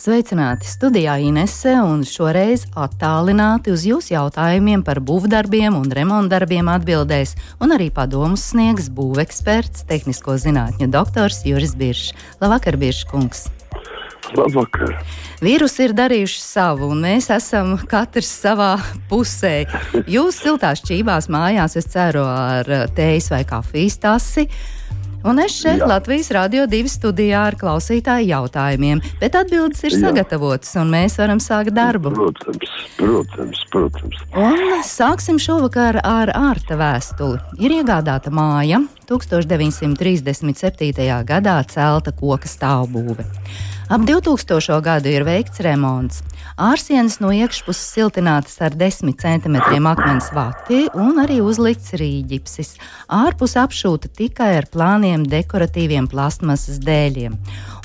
Sveicināti studijā Inese un šoreiz attālināti uz jūsu jautājumiem par būvdarbiem un remontdarbiem atbildēs, un arī padomus sniegs būveksperts, tehnisko zinātņu doktors Juris Biršs. Labvakar, Biršs kungs! Labvakar! Vīrusi ir darījuši savu, un mēs esam katrs savā pusē. Jūs siltās čībās mājās, es ceru, ar tējas vai kafijas tasi. Un es šeit Jā. Latvijas Rādio 2 studijā ar klausītāju jautājumiem, bet atbildes ir Jā. sagatavotas, un mēs varam sākt darbu. Protams, protams, protams. Un sāksim šovakar ar ārta vēstuli. Ir iegādāta māja 1937. gadā celta koka stāvbūve. Ap 2000. gadu ir veikts remonts. Ārsienas no iekšpuses siltinātas ar 10 cm akmens vati un arī uzlikts rīģipsis. Ārpus apšūta tikai ar plāniem dekoratīviem plastmasas dēļiem.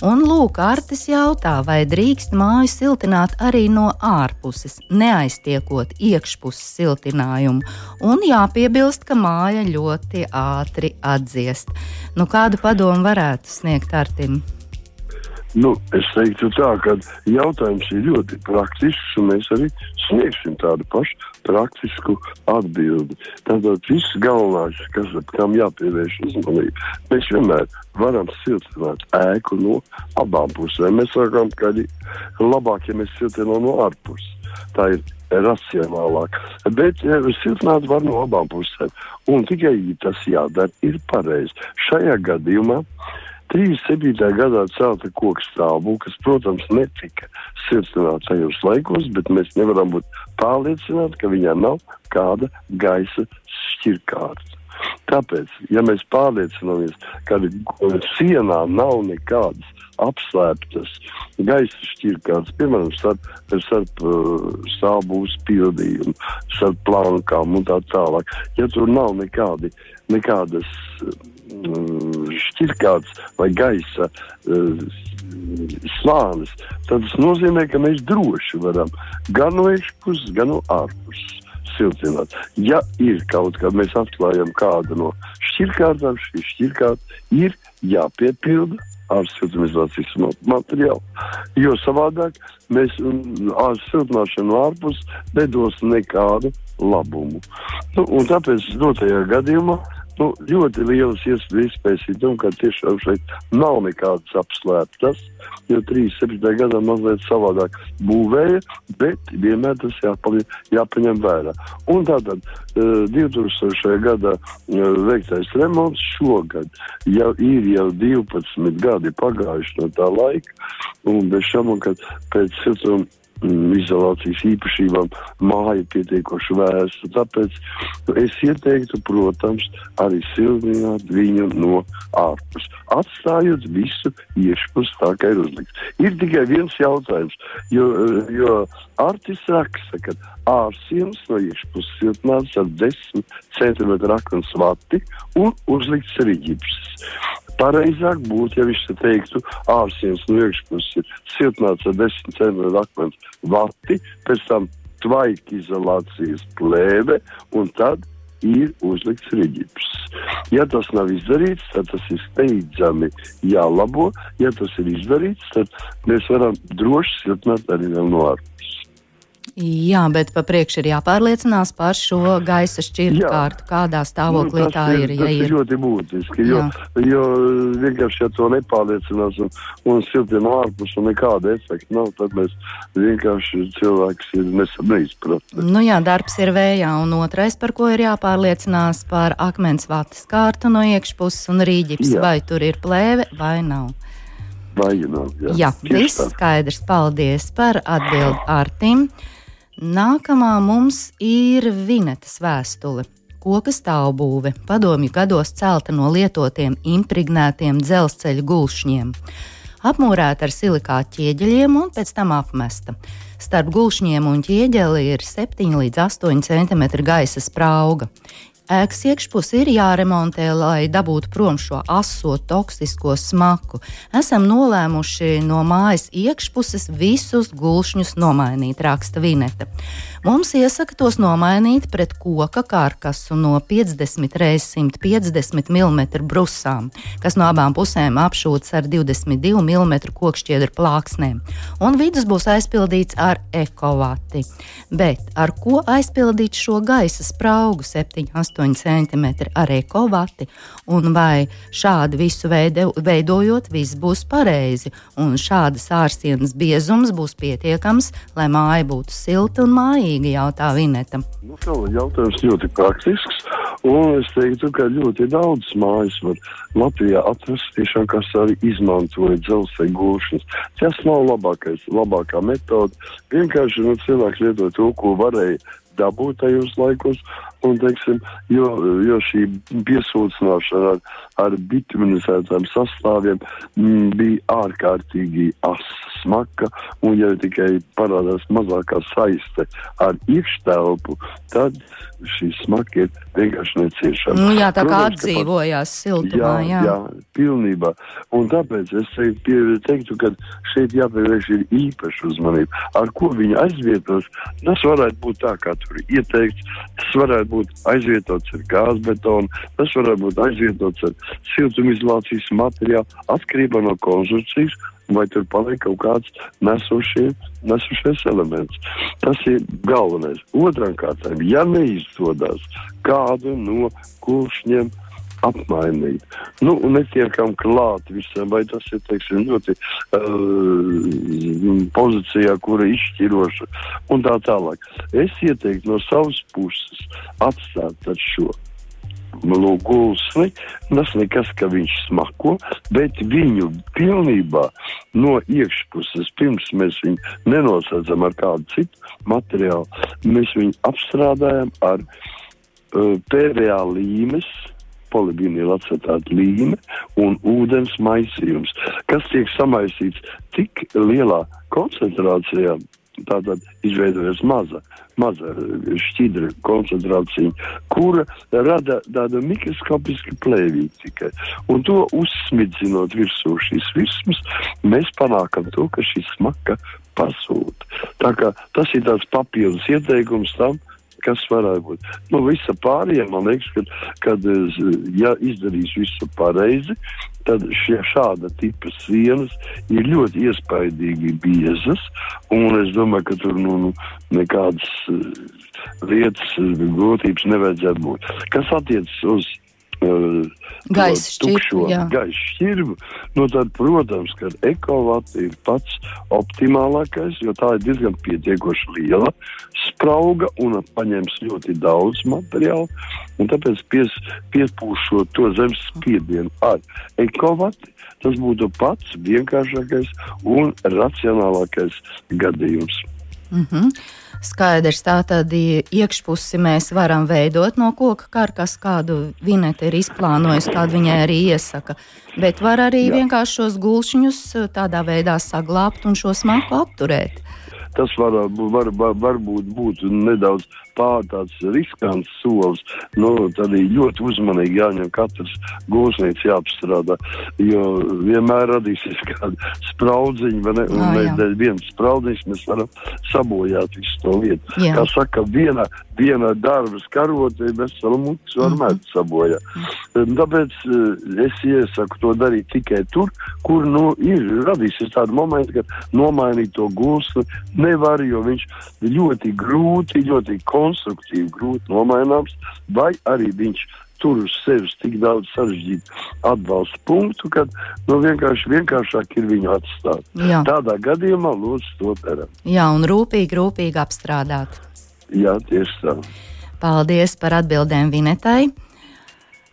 Un lūk, Artis jautā, vai drīkst māju siltināt arī no ārpuses, neaiztiekot iekšpuses siltinājumu. Un jāpiebilst, ka māja ļoti ātri atdziest. Nu, kādu padomu varētu sniegt Artim? Nu, es teiktu, tā, ka jautājums ir ļoti praktisks, un mēs arī sniegsim tādu pašu praktisku atbildi. Tātad viss galvenais, kas kam jāpievērš uzmanība, mēs vienmēr varam siltināt ēku no abām pusēm. Mēs sakām, ka ir labāk, ja mēs siltinām no ārpuses. Tā ir racionālāk. Bet ja, siltināt var no abām pusēm. Un tikai tas jādara ir pareizi. Šajā gadījumā 37. gadā celta koku stāvu, kas, protams, netika siltināta tajos laikos, bet mēs nevaram būt pārliecināti, ka viņā nav kāda gaisa šķirkārta. Tāpēc, ja mēs pārliecināmies, ka sienā nav nekādas apslēptas gaisa šķirkārtas, piemēram, starp, starp uh, stāvbūves pildījumu, starp plankām un tā tālāk, ja tur nav nekādi, nekādas šķirkāts vai gaisa uh, slānis, tad tas nozīmē, ka mēs droši varam gan no iekšpuses, gan no ārpuses siltināt. Ja ir kaut kā mēs atklājam kādu no šķirkārtām, šī šķirkārta ir jāpiepilda ar siltumizolācijas materiālu. Jo savādāk mēs ar siltināšanu ārpus nedos nekādu labumu. Nu, un tāpēc dotajā gadījumā nu, ļoti lielas iespējas ir tam, ka tiešām šeit nav nekādas apslēptas, jo 37. gadā mazliet savādāk būvēja, bet vienmēr tas jāpaļ, jāpaņem vērā. Un tātad 2000. gadā veiktais remonts šogad jau ir jau 12 gadi pagājuši no tā laika, un bez šama, ka pēc siltuma izolācijas īpašībām māja pietiekoši vēsta. Tāpēc es ieteiktu, protams, arī siltināt viņu no ārpus, atstājot visu iekšpus tā, kā ir uzlikts. Ir tikai viens jautājums, jo, jo Artis raksta, ka ārsienas no iekšpuses siltināts ar 10 cm akmens vati un uzlikts arī ģipsis. Pareizāk būtu, ja viņš te teiktu, ārsienas no iekšpuses ir siltināts ar 10 cm akmens vati, pēc tam tvaika izolācijas plēve un tad ir uzlikts riģips. Ja tas nav izdarīts, tad tas ir steidzami jālabo. Ja tas ir izdarīts, tad mēs varam droši siltināt arī vēl no ārpuses. Jā, bet pa priekšu ir jāpārliecinās par šo gaisa šķirtkārtu, kādā stāvoklī nu, tā ir. ir tas ir ļoti būtiski, jo, Jā. jo vienkārši, ja to nepārliecinās un, un siltina ārpus un nekāda efekta nav, tad mēs vienkārši cilvēks ir neizpratni. Nu jā, darbs ir vējā, un otrais, par ko ir jāpārliecinās, par akmens vatas kārtu no iekšpuses un rīģips, jā. vai tur ir plēve vai nav. Vai nav, jā, jā viss skaidrs. Paldies par atbildi Artim. Nākamā mums ir Vinetas vēstule. Koka stāvbūve, padomju gados celta no lietotiem impregnētiem dzelzceļa gulšņiem. Apmūrēta ar silikāta ķieģeļiem un pēc tam apmesta. Starp gulšņiem un ķieģeli ir 7 līdz 8 cm gaisa sprauga. Ēkas iekšpusē ir jāremontē, lai dabūtu prom šo aso, toksisko smaku. Esam nolēmuši no mājas iekšpuses visus gulšņus nomainīt, raksta Vineta. Mums iesaka tos nomainīt pret koka karkasu no 50 x 150 mm brusām, kas no abām pusēm apšūts ar 22 mm kokšķiedru plāksnēm, un vidus būs aizpildīts ar ekovati. Bet ar ko aizpildīt šo gaisa spraugu 7-8 cm ar ekovati, un vai šādi visu veido, veidojot, viss būs pareizi, un šādas ārsienas biezums būs pietiekams, lai māja būtu silta un mājīga? Svarīgi, jautā Vineta. Nu, jautājums ļoti praktisks, un es teiktu, ka ļoti daudz mājas var Latvijā atrast tiešām, kas arī izmantoja dzelzceļa gūšanas. Tas nav labākais, labākā metode. Vienkārši nu, cilvēks lieto to, ko varēja dabūt tajos laikos, un, teiksim, jo, jo šī piesūcināšana ar, ar bituminizētām sastāviem m, mm, bija ārkārtīgi asa, smaka, un ja tikai parādās mazākā saiste ar iekštelpu, tad šī smaka ir vienkārši neciešama. Nu, jā, tā kā Protams, atdzīvojās siltumā, jā. Jā, jā, pilnībā. Un tāpēc es teiktu, ka šeit jāpievērš ir īpaša uzmanība. Ar ko viņi aizvietos, tas varētu būt tā, kā tur ieteikts, tas varētu būt aizvietots ar gāzbetonu, tas varētu būt aizvietots ar siltumizolācijas materiālu, atkarībā no konstrukcijas vai tur paliek kaut kāds nesošie, nesošies elements. Tas ir galvenais. Otrām kārtām, ja neizdodas kādu no kuršņiem apmainīt. Nu, netiekam klāt visam, vai tas ir, teiksim, ļoti uh, pozīcijā, kura izšķiroša un tā tālāk. Es ieteiktu no savas puses atstāt šo gulsni, tas nekas, ka viņš smako, bet viņu pilnībā no iekšpuses, pirms mēs viņu nenosacām ar kādu citu materiālu, mēs viņu apstrādājam ar uh, PVA līmes, polibīnīla acetāta līme un ūdens maisījums, kas tiek samaisīts tik lielā koncentrācijā, tātad izveidojas maza, maza šķidra koncentrācija, kura rada tādu mikroskopisku plēvīti tikai. Un to uzsmidzinot virsū šīs virsmas, mēs panākam to, ka šī smaka pasūta. Tā kā tas ir tāds papildus ieteikums tam, kas varētu būt. Nu, visa pārējā, man liekas, kad, kad ja izdarīs visu pareizi, tad šie šāda tipa sienas ir ļoti iespaidīgi biezas, un es domāju, ka tur nu, nu, nekādas lietas, grūtības nevajadzētu būt. Kas attiecas uz gaisa šķirbu. Gaisa šķirbu. Nu, tad, protams, ka ekovats ir pats optimālākais, jo tā ir diezgan pietiekoši liela sprauga un paņems ļoti daudz materiālu. Tāpēc pies, piespūšot to zemes spiedienu ar ekovatu, tas būtu pats vienkāršākais un racionālākais gadījums. Mm -hmm. Skaidrs, tā tad iekšpusi mēs varam veidot no koka karkas, kādu vineta ir izplānojusi, kādu viņai arī iesaka. Bet var arī Jā. vienkārši šos gulšņus tādā veidā saglabāt un šo smaku apturēt. Tas var, var, var, varbūt būtu nedaudz pār tāds riskants solis, nu, tad ir ļoti uzmanīgi jāņem katrs gūsnīts jāapstrādā, jo vienmēr radīsies kāda spraudziņa, vai ne, un mēs dēļ viens spraudziņš mēs varam sabojāt visu to vietu. Jā. Kā saka, viena, viena darba skarotē veselu mutis var mm -hmm. sabojāt. Tāpēc eh, es iesaku to darīt tikai tur, kur, nu, ir radīsies tāda momenta, kad nomainīt to gūsni nevar, jo viņš ļoti grūti, ļoti konstruktīvi konstruktīvi grūti nomaināms, vai arī viņš tur uz sevis tik daudz sarežģītu atbalsta punktu, ka nu, vienkārši vienkāršāk ir viņu atstāt. Jā. Tādā gadījumā lūdzu to darām. Jā, un rūpīgi, rūpīgi apstrādāt. Jā, tieši tā. Paldies par atbildēm Vinetai.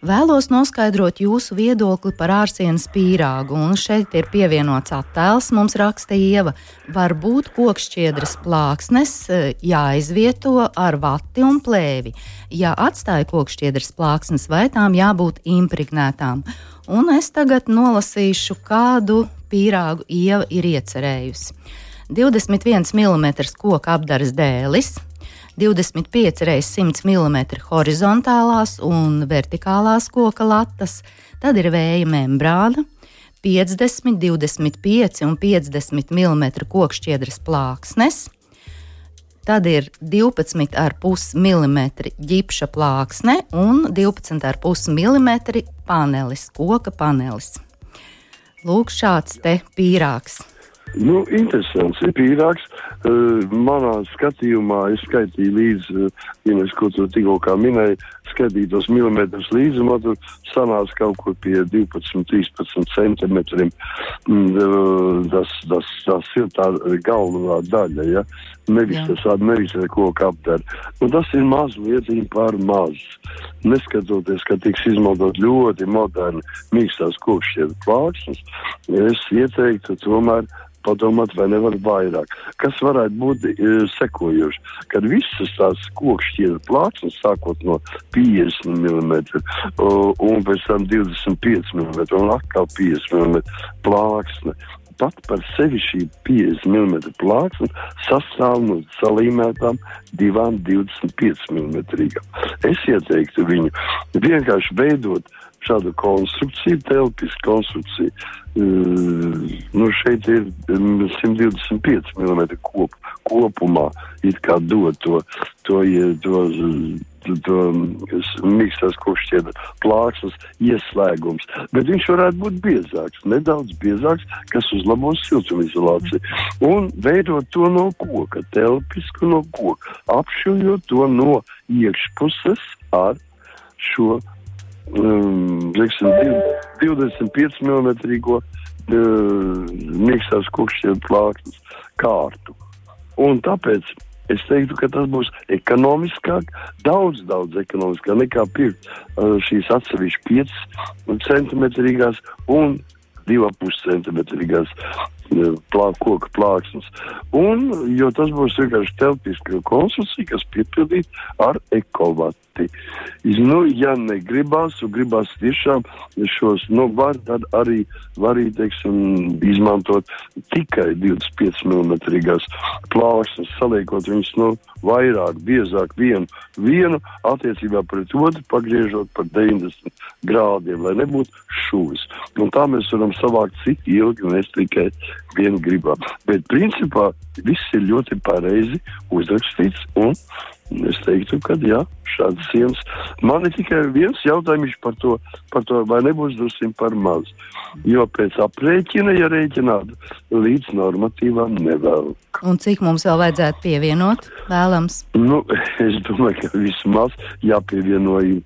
Vēlos noskaidrot jūsu viedokli par ārsienas pīrāgu, un šeit ir pievienots attēls. Mums raksta Ieva, var būt kokšķiedras plāksnes e, jāizvieto ar vati un plēvi. Ja atstāja kokšķiedras plāksnes, vai tām jābūt impregnētām? Un es tagad nolasīšu, kādu pīrāgu Ieva ir iecerējusi. 21 mm koka apdars dēlis, 25 x 100 mm horizontālās un vertikālās koka latas, tad ir vēja membrāna, 50, 25 un 50 mm kokšķiedras plāksnes. Tad ir 12,5 mm ģipša plāksne un 12,5 mm panelis, koka panelis. Lūk, šāds te pīrāgs. Nu, interesants ir pīrāgs. Uh, manā skatījumā es skaitīju līdzi, uh, ja es ko tur tikko minēju, skaitīju tos milimetrus līdzi, man tur sanāca kaut kur pie 12, 13 centimetriem. Mm, uh, tas, tas, tas ir tā galvenā daļa, ja? Nevis Jā. tas nevis ar ko apdara. Nu, tas ir mazliet par maz. Neskatoties, ka tiks izmantot ļoti moderni mīkstās kokšķietu plāksnes, es ieteiktu tomēr padomāt, vai nevar vairāk. Kas varētu būt e, sekojoši, kad visas tās kokšķietu plāksnes, sākot no 50 mm un pēc tam 25 mm un atkal 50 mm plāksne. Pat par sevi šī 50 mm plāksne sastāv no salīmētām divām 25 mm. Es ieteiktu viņu vienkārši veidot šādu konstrukciju, telpisku konstrukciju. Nu šeit ir 125 mm kop, kopumā, it kā dod to, to, to, to, to mīkstās kokšķieda plāksnes ieslēgums. Bet viņš varētu būt biezāks, nedaudz biezāks, kas uzlabos siltumizolāciju. Un veidot to no koka, telpisku no koka, apšujot to no iekšpuses ar šo um, liksim, 25 mm mīkstās kokšķiem plāksnes kārtu. Un tāpēc es teiktu, ka tas būs ekonomiskāk, daudz, daudz ekonomiskāk nekā pirkt uh, šīs atsevišķi 5 centimetrīgās un 2,5 centimetrīgās plā, koka plāksnes. Un, jo tas būs vienkārši telpiska konstrukcija, kas piepildīta ar ekovati. Nu, ja negribās, un gribās tiešām šos, nu, var tad arī, var arī, teiksim, izmantot tikai 25 mm plāksnes, saliekot viņus, nu, vairāk, biezāk vienu, vienu attiecībā pret otru, pagriežot par 90 grādiem, lai nebūtu šūvis. Un tā mēs varam savākt cik ilgi, un es tikai vienu gribam. Bet principā viss ir ļoti pareizi uzrakstīts. Es teiktu, ka jā, šādas sienas. Man ir tikai viens jautājums par to, par to vai nebūs drusku par maz. Jo pēc aprēķina, ja rēķināt, līdz normatīvām nevēl. Un cik mums vēl vajadzētu pievienot vēlams? Nu, es domāju, ka vismaz jāpievienoja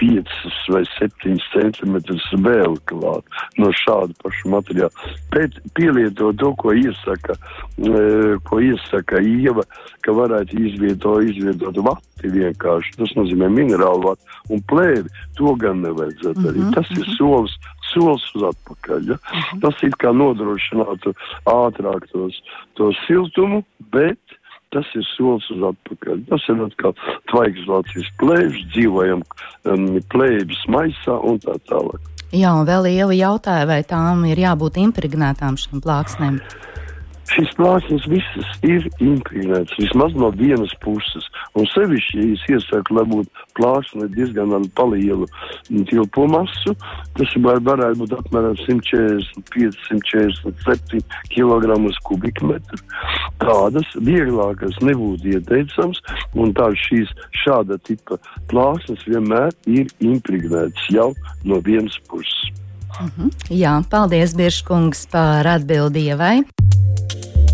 5 vai 7 centimetrus vēl klāt no šāda paša materiāla. Pēc pielietot to, ko iesaka, e, ko iesaka Ieva, ka varētu izvietot, izvietot vati vienkārši. Tas nozīmē minerālu vati un plēvi. To gan nevajadzētu mm -hmm. Tas ir mhm. solis, solis uz atpakaļ. Ja? -hmm. Tas ir kā nodrošinātu ātrāk tos, to siltumu, bet tas ir solis uz atpakaļ. Tas ir atkal tvaigzlācijas plēvis, dzīvojam um, plēvis maisā un tā tālāk. Jā, un vēl Ieva jautāja, vai tām ir jābūt impregnētām šīm plāksnēm. Šīs plāksnes visas ir impregnētas vismaz no vienas puses. Un sevišķi, ja es iesaku, lai būtu plāksne diezgan lielu tilpo masu, tas var, varētu būt apmēram 145, 147 kg kubikmetru. Tādas vieglākas nebūtu ieteicams, un tā šīs šāda tipa plāksnes vienmēr ir impregnētas jau no vienas puses. Mhm. Jā, paldies, Biržkungs, par atbildībai.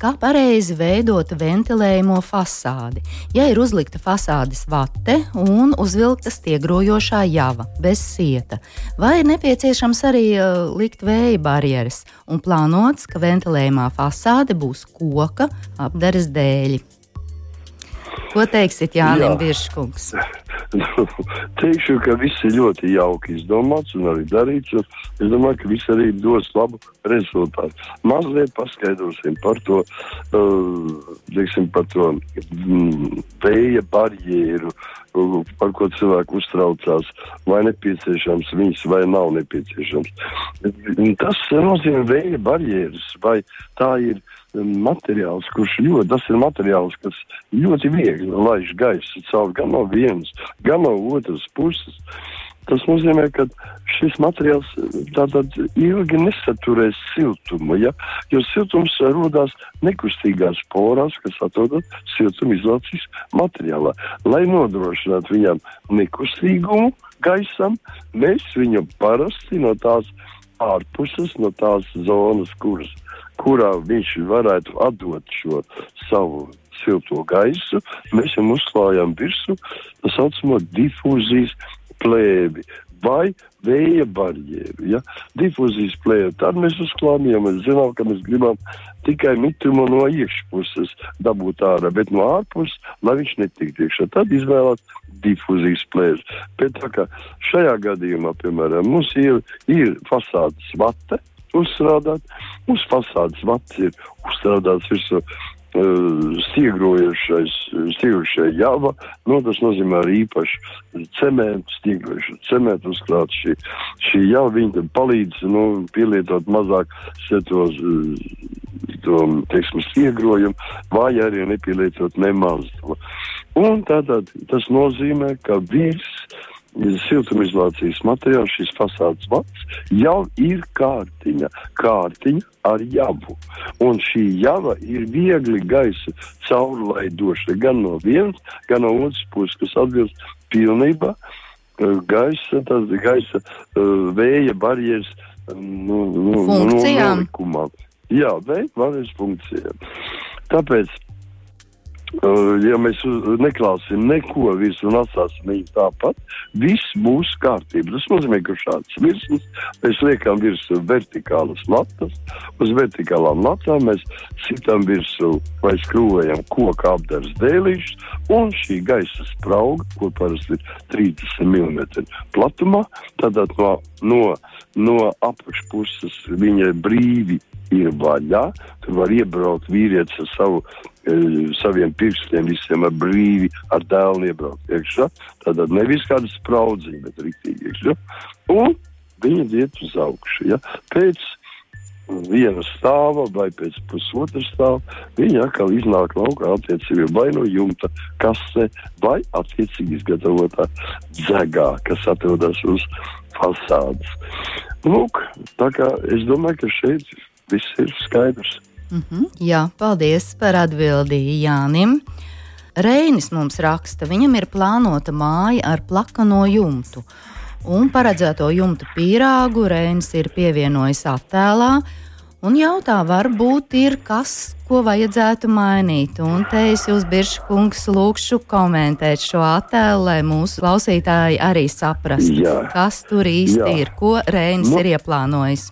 kā pareizi veidot ventilējumu fasādi. Ja ir uzlikta fasādes vate un uzvilkta stiegrojošā java bez sieta, vai ir nepieciešams arī uh, likt vēja barjeras un plānots, ka ventilējumā fasāde būs koka apdares dēļ. Ko teiksit, Jānis Birškungs? nu, teikšu, ka viss ir ļoti jauki izdomāts un arī darīts. Un es domāju, ka viss arī dos labu rezultātu. Mazliet paskaidrosim par to, uh, teiksim, par to mm, vēja barjeru, uh, par ko cilvēki uztraucās, vai nepieciešams viņas, vai nav nepieciešams. Tas nozīmē vēja barjeras, vai tā ir materiāls, kurš ļoti, tas ir materiāls, kas ļoti viegli laiž gaisu cauri gan no vienas, gan no otras puses. Tas nozīmē, ka šis materiāls tātad ilgi nesaturēs siltumu, ja? jo siltums rodas nekustīgās porās, kas atrodas siltumizolācijas materiālā. Lai nodrošinātu viņam nekustīgumu gaisam, mēs viņam parasti no tās ārpuses, no tās zonas, kuras kurā viņš varētu atdot šo savu silto gaisu, mēs viņam uzklājām virsmu tā saucamo difūzijas plēvi vai vēja barjeru. Ja? Difūzijas plēvi. Tad mēs uzklājām, mēs zinām, ka mēs gribam tikai mitrumu no iekšpuses dabūt ārā, bet no ārpuses, lai viņš netiktu iekšā. Tad izvēlēt difūzijas plēves. Bet tā kā šajā gadījumā, piemēram, mums ir, ir fasādes vate, uzstrādāt. Uz fasādes vats ir uzstrādāts virsū uh, stiegrojušais, stiegrojušai java, nu, tas nozīmē arī īpaši cementu, stiegrojušu cementu uzkrāt šī, šī java, viņi tam palīdz, nu, pielietot mazāk setos, to, teiksim, stiegrojumu, vai arī nepielietot nemaz. Un tātad tas nozīmē, ka viss siltumizolācijas materiāls, šis fasādes vats, jau ir kārtiņa, kārtiņa ar javu. Un šī java ir viegli gaisa caurlaidoša gan no vienas, gan no otras puses, kas atbilst pilnībā eh, gaisa, tas gaisa uh, vēja barjeras nu, nu, funkcijām. No, Jā, vēja barjeras funkcijām. Tāpēc ja mēs neklāsim neko virsmu un atstāsim viņu tāpat, viss būs kārtībā. Tas nozīmē, ka šāds virsmas mēs liekam virsū vertikālas latas, uz vertikālām latām mēs sitam virsū vai skrūvējam koka apdars dēlīšus, un šī gaisa sprauga, ko parasti ir 30 mm platumā, tad no, no, no apakšpuses viņai brīvi ir vaļā, tur var iebraukt vīrietis ar savu saviem pirkstiem visiem ar brīvi, ar dēlu iebraukt iekšā. Tātad nevis kāda spraudziņa, bet rītīgi iekšā. Un viņi iet uz augšu. Ja? Pēc viena stāva vai pēc pusotra stāva viņi atkal iznāk laukā attiecīgi vai no jumta kasē vai attiecīgi izgatavotā dzegā, kas atrodas uz fasādes. Lūk, tā kā es domāju, ka šeit viss ir skaidrs. Mm -hmm, jā, paldies par atbildi Jānim. Reinis mums raksta, viņam ir plānota māja ar plakano jumtu. Un paredzēto jumta pīrāgu Reinis ir pievienojis attēlā un jautā, varbūt ir kas, ko vajadzētu mainīt. Un te es jūs, Biržkungs, lūkšu komentēt šo attēlu, lai mūsu klausītāji arī saprastu, Jā. kas tur īsti Jā. ir, ko Reinis nu, ir ieplānojis.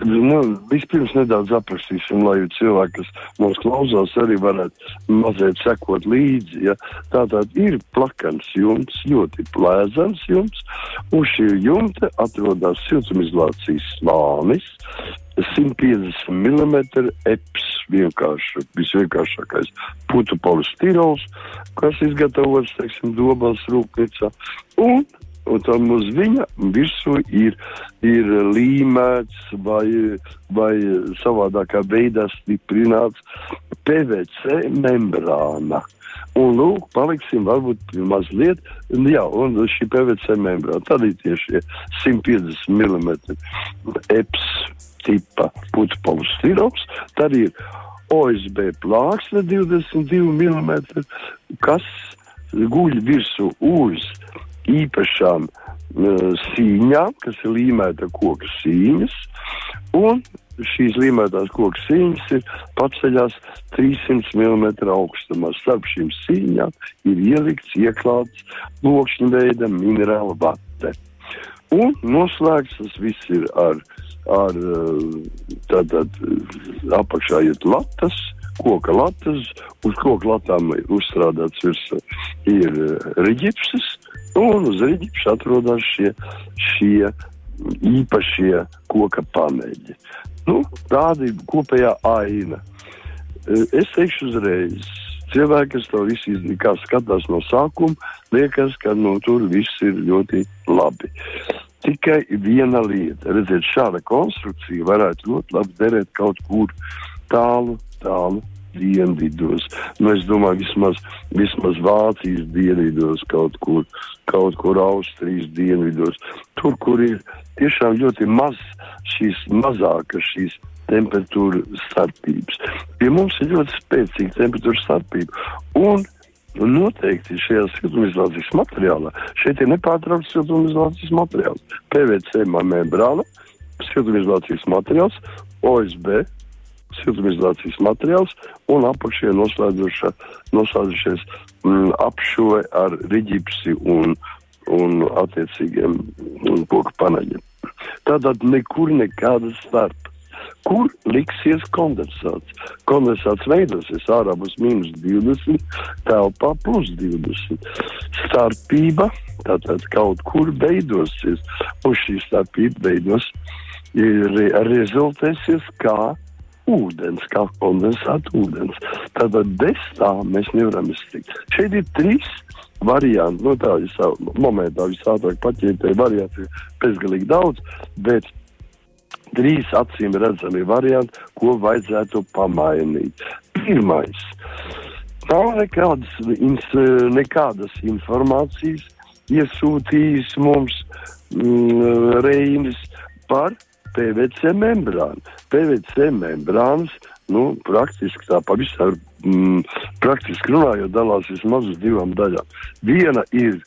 Nu, vispirms nedaudz aprakstīsim, lai cilvēki, kas mūs klausās, arī varētu mazliet sekot līdzi. Ja? Tātad ir plakans jumts, ļoti plēzans jumts, un šī jumta atrodas siltumizolācijas slānis. 150 mm eps vienkārši, visvienkāršākais putu polistirols, kas izgatavots, teiksim, dobals rūpnīcā. Un un tam uz viņa virsū ir, ir līmēts vai, vai savādākā veidā stiprināts PVC membrāna. Un, lūk, paliksim varbūt mazliet, jā, un šī PVC membrāna, tad ir tieši 150 mm EPS tipa putu polistirops, tad ir OSB plāksne 22 mm, kas guļ virsū uz īpašām uh, sīņām, kas ir līmēta koka sīņas, un šīs līmētās koka sīņas ir paceļās 300 mm augstumā. Starp šīm sīņām ir ielikts, ieklāts lokšņa veida minerāla vate. Un noslēgts tas viss ir ar, ar tātad apakšā iet latas, koka latas, uz koka latām uzstrādāts virs ir riģipsis, Un uz rīķis atrodas šie, šie īpašie koka paneļi. Nu, tāda ir kopējā aina. E, es teikšu uzreiz, cilvēki, kas to visu izdarīja, skatās no sākuma, liekas, ka nu, tur viss ir ļoti labi. Tikai viena lieta, redziet, šāda konstrukcija varētu ļoti labi derēt kaut kur tālu, tālu dienvidos. Nu, es domāju, vismaz, vismaz Vācijas dienvidos, kaut kur, kaut kur Austrijas dienvidos. Tur, kur ir tiešām ļoti maz šīs mazākas šīs temperatūra starpības. Pie mums ir ļoti spēcīga temperatūra starpība. Un noteikti šajā siltumizolācijas materiālā šeit ir nepārtraukts siltumizolācijas materiāls. PVC membrāna, siltumizolācijas materiāls, OSB siltumizolācijas materiāls un apakšējā noslēdzušies mm, apšuve ar riģipsi un, un attiecīgiem mm, koku paneļiem. Tātad nekur nekādas starp. Kur liksies kondensāts? Kondensāts veidosies ārā būs mīnus 20, telpā plus 20. Starpība tātad kaut kur beidosies, un šī starpība beidos ir rezultēsies kā ūdens, kā kondensēta ūdens. Tātad bez tā mēs nevaram iztikt. Šeit ir trīs varianti. Nu, tā ir momentā visātrāk paķētēji varianti ir bezgalīgi daudz, bet trīs acīm redzami varianti, ko vajadzētu pamainīt. Pirmais. Nav nekādas, nekādas informācijas iesūtījis mums mm, Reinis par PVC membrānu. PVC membrānas, nu, praktiski tā pavisam, mm, praktiski runājot, dalās vismaz uz divām daļām. Viena ir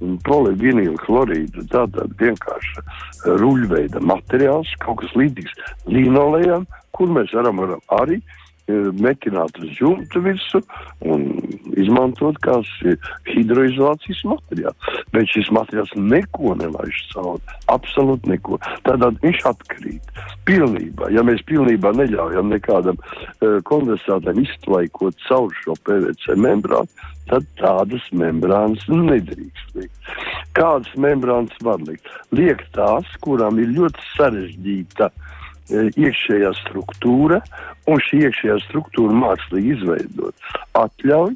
mm, polivinīla chlorīda, tātad vienkārši ruļveida materiāls, kaut kas līdzīgs linolejam, kur mēs varam, varam arī metināt uz jumta virsmu un izmantot kā hidroizolācijas materiālu. Bet šis materiāls neko nelaiž cauri. Absolūti neko. Tādēļ viņš atkrīt. Pilnībā, ja mēs pilnībā neļaujam nekādam uh, kondensātam iztlaikot caur šo PVC membrānu, tad tādas membrānas nedrīkst likt. Kādas membrānas var likt? Liek tās, kurām ir ļoti sarežģīta uh, E, iekšējā struktūra, un šī iekšējā struktūra mākslīgi izveidot, atļauj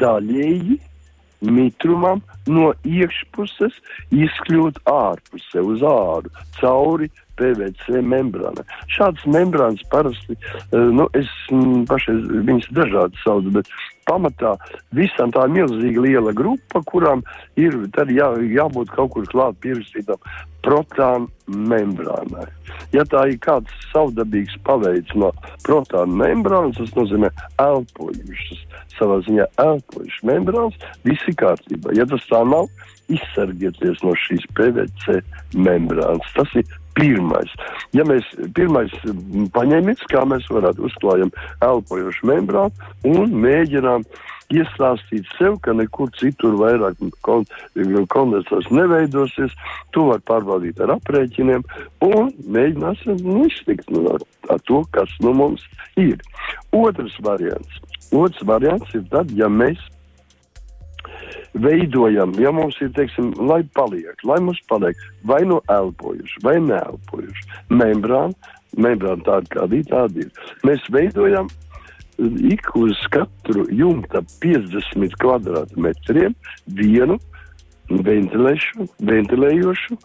daļēji mitrumam no iekšpuses izkļūt ārpusē, uz āru, cauri PVC membrāna. Šādas membrānas parasti, e, nu, es pašai viņas dažādi saucu, bet pamatā visam tā milzīga liela grupa, kurām ir jā, jābūt kaut kur klāt pierakstītam protānu membrānai. Ja tā ir kāds savdabīgs paveids no protānu membrānas, tas nozīmē elpojušas, savā ziņā elpojušas membrānas, visi kārtībā. Ja tas tā nav, izsargieties no šīs PVC membrānas. Tas ir pirmais. Ja mēs pirmais paņēmām, kā mēs varētu uzklājam elpojošu membrānu un mēģinām iestāstīt sev, ka nekur citur vairāk kon, kondensāts neveidosies, to var pārbaudīt ar aprēķiniem un mēģināsim nu, iztikt nu, ar, ar to, kas nu mums ir. Otrs variants. Otrs variants ir tad, ja mēs veidojam, ja mums ir, teiksim, lai paliek, lai mums paliek vai nu elpojuši, vai neelpojuši membrāna, membrāna tāda kāda ir, tāda ir. Mēs veidojam ik uz katru jumta 50 kvadrātmetriem vienu ventilēšu, ventilējošu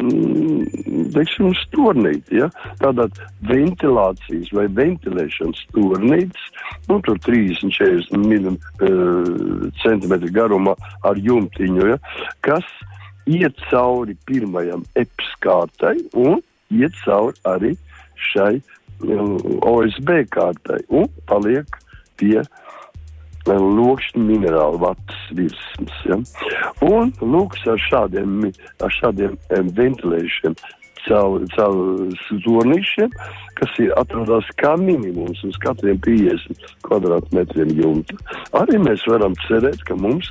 Mm, teiksim, stūrnīti. Ja? Tātad ventilācijas vai ventilēšanas stūrnītes, nu, tur 30-40 mm, uh, centimetri garumā ar jumtiņu, ja? kas iet cauri pirmajam epskārtai un iet cauri arī šai um, OSB kārtai un paliek pie uh, lokšņu minerālu vatas virsmas. Ja? Un lūk, ar šādiem, ar šādiem ventilējušiem caur, caur zornīšiem, kas ir atrodas kā minimums uz katriem 50 kvadrātmetriem jumta. Arī mēs varam cerēt, ka mums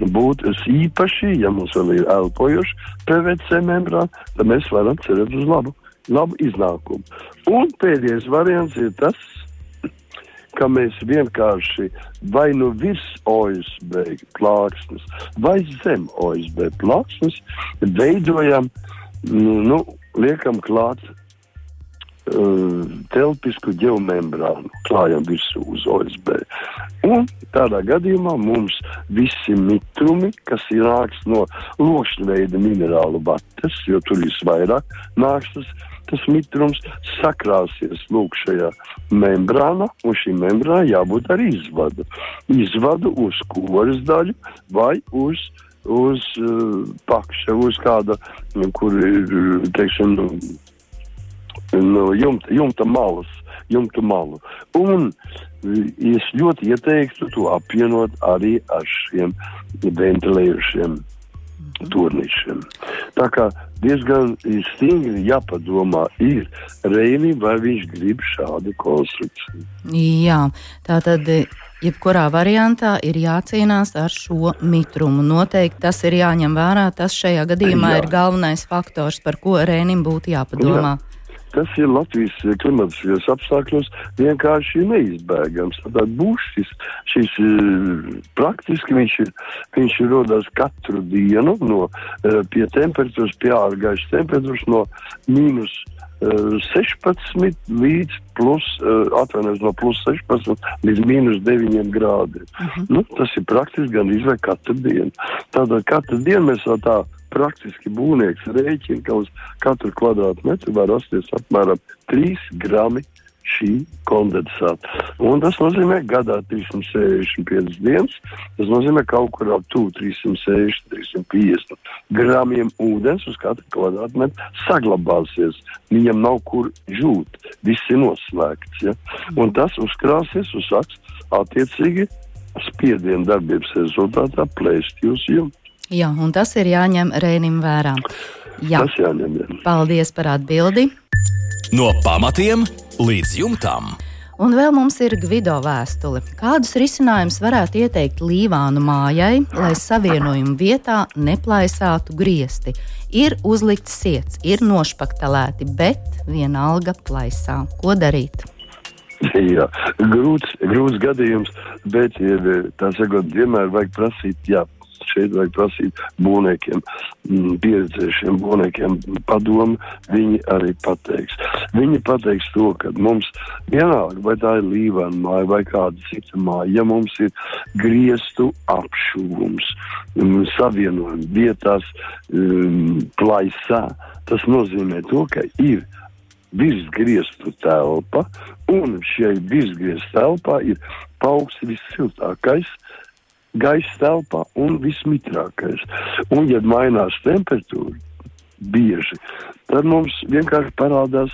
būtu īpaši, ja mums vēl ir elpojuši PVC membrāna, tad mēs varam cerēt uz labu, labu iznākumu. Un pēdējais variants ir tas, ka mēs vienkārši vai nu virs OSB plāksnes, vai zem OSB plāksnes veidojam, nu, nu liekam klāt telpisku ģeomembrānu, klājam virsū uz OSB. Un tādā gadījumā mums visi mitrumi, kas ir nāks no lokšņveida minerālu vatas, jo tur visvairāk nāks tas tas mitrums sakrāsies lūk šajā membrānā, un šī membrāna jābūt ar izvadu. Izvadu uz koras daļu vai uz uz uh, pakša, uz kāda, kur ir, teiksim, nu, no jumta, jumta malas, jumta malu. Un es ļoti ieteiktu to apvienot arī ar šiem ventilējušiem turnīšiem. Tā kā diezgan stingri jāpadomā ir Reinim, vai viņš grib šādu konstrukciju. Jā, tā tad. Jebkurā variantā ir jācīnās ar šo mitrumu. Noteikti tas ir jāņem vērā. Tas šajā gadījumā Jā. ir galvenais faktors, par ko Rēnim būtu jāpadomā. Jā tas ir Latvijas klimatiskajos apstākļos vienkārši neizbēgams. Tad būs šis, šis eh, praktiski viņš ir, viņš ir rodās katru dienu no eh, pie temperatūras, pie ārgaišas temperatūras no mīnus 16 eh, līdz plus, atvainojos no plus 16 līdz mīnus 9 grādiem. Uh mhm. -huh. nu, tas ir praktiski gan izvēl katru dienu. Tātad katru dienu mēs tā praktiski būvnieks rēķina, ka uz katru kvadrātmetru var rasties apmēram 3 grami šī kondensāta. Un tas nozīmē gadā 365 dienas, tas nozīmē kaut kur ap 360, 350 gramiem ūdens uz katru kvadrātmetru saglabāsies. Viņam nav kur žūt, viss ir noslēgts. Ja? Un tas uzkrāsies uz saks attiecīgi spiedienu darbības rezultātā plēst jūs jums. Jā, un tas ir jāņem Rēnim vērā. Jā. Tas jāņem vērā. Paldies par atbildi. No pamatiem līdz jumtam. Un vēl mums ir Gvido vēstule. Kādus risinājumus varētu ieteikt Līvānu mājai, lai savienojumu vietā neplaisātu griesti? Ir uzlikts siets, ir nošpaktelēti, bet vienalga plaisā. Ko darīt? Jā, grūts, grūts gadījums, bet tā sakot, vienmēr vajag prasīt, jā, šeit vajag prasīt būvniekiem, mm, pieredzējušiem būvniekiem padomu, viņi arī pateiks. Viņi pateiks to, ka mums vienalga, vai tā ir līvana māja vai kāda cita māja, ja mums ir griestu apšūgums, mm, savienojumi vietās, um, plaisā, tas nozīmē to, ka ir virsgriestu telpa, un šai virsgriestu telpā ir paaugs vissiltākais gaisa telpā un vismitrākais. Un, ja mainās temperatūra bieži, tad mums vienkārši parādās.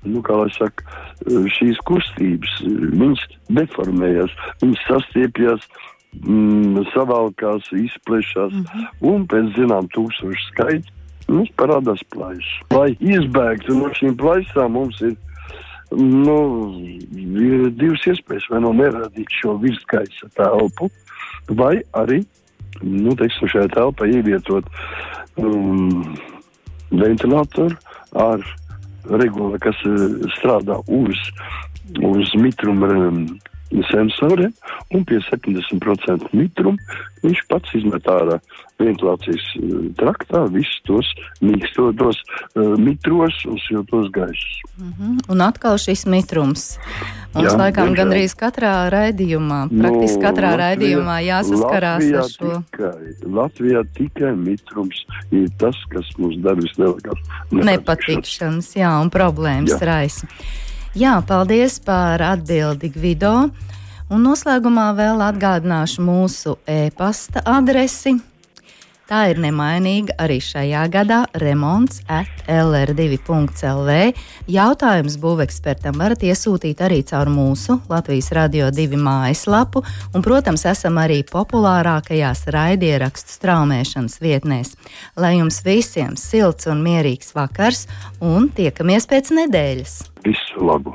Nu, saka, šīs kustības, viņas deformējas, viņas sastiepjas, mm, savalkās, izplešās, mm -hmm. un pēc zinām tūkstošu skaita mums parādās plaisas. Lai izbēgtu no šīm plaisām, mums ir nu, ir divas iespējas. Vai nu neradīt šo virsgaisa telpu, vai arī nu, teiksim, šajā telpā ievietot um, ventilatoru ar regulu, kas uh, strādā uz, uz mitruma um, sensoriem, un pie 70% mitruma viņš pats izmet ārā ventilācijas uh, traktā visus tos mīkstos, uh, mitros un siltos gaisus. Mm -hmm. Un atkal šis mitrums. Mums Jā, laikam diemžēl. gandrīz katrā raidījumā, praktiski nu, katrā Latvijā, raidījumā jāsaskarās Latvijā ar šo. Tikai, Latvijā tikai mitrums ir tas, kas mums dara vislielākās nepatikšanas, jā, un problēmas jā. raisa. Jā, paldies par atbildi Gvido. Un noslēgumā vēl atgādināšu mūsu e-pasta adresi. Tā ir nemainīga arī šajā gadā - remonts at lr2.lv. Jautājums būvekspertam varat iesūtīt arī caur mūsu Latvijas Radio 2 mājaslapu, un, protams, esam arī populārākajās raidierakstu straumēšanas vietnēs. Lai jums visiem silts un mierīgs vakars, un tiekamies pēc nedēļas! Visu labu!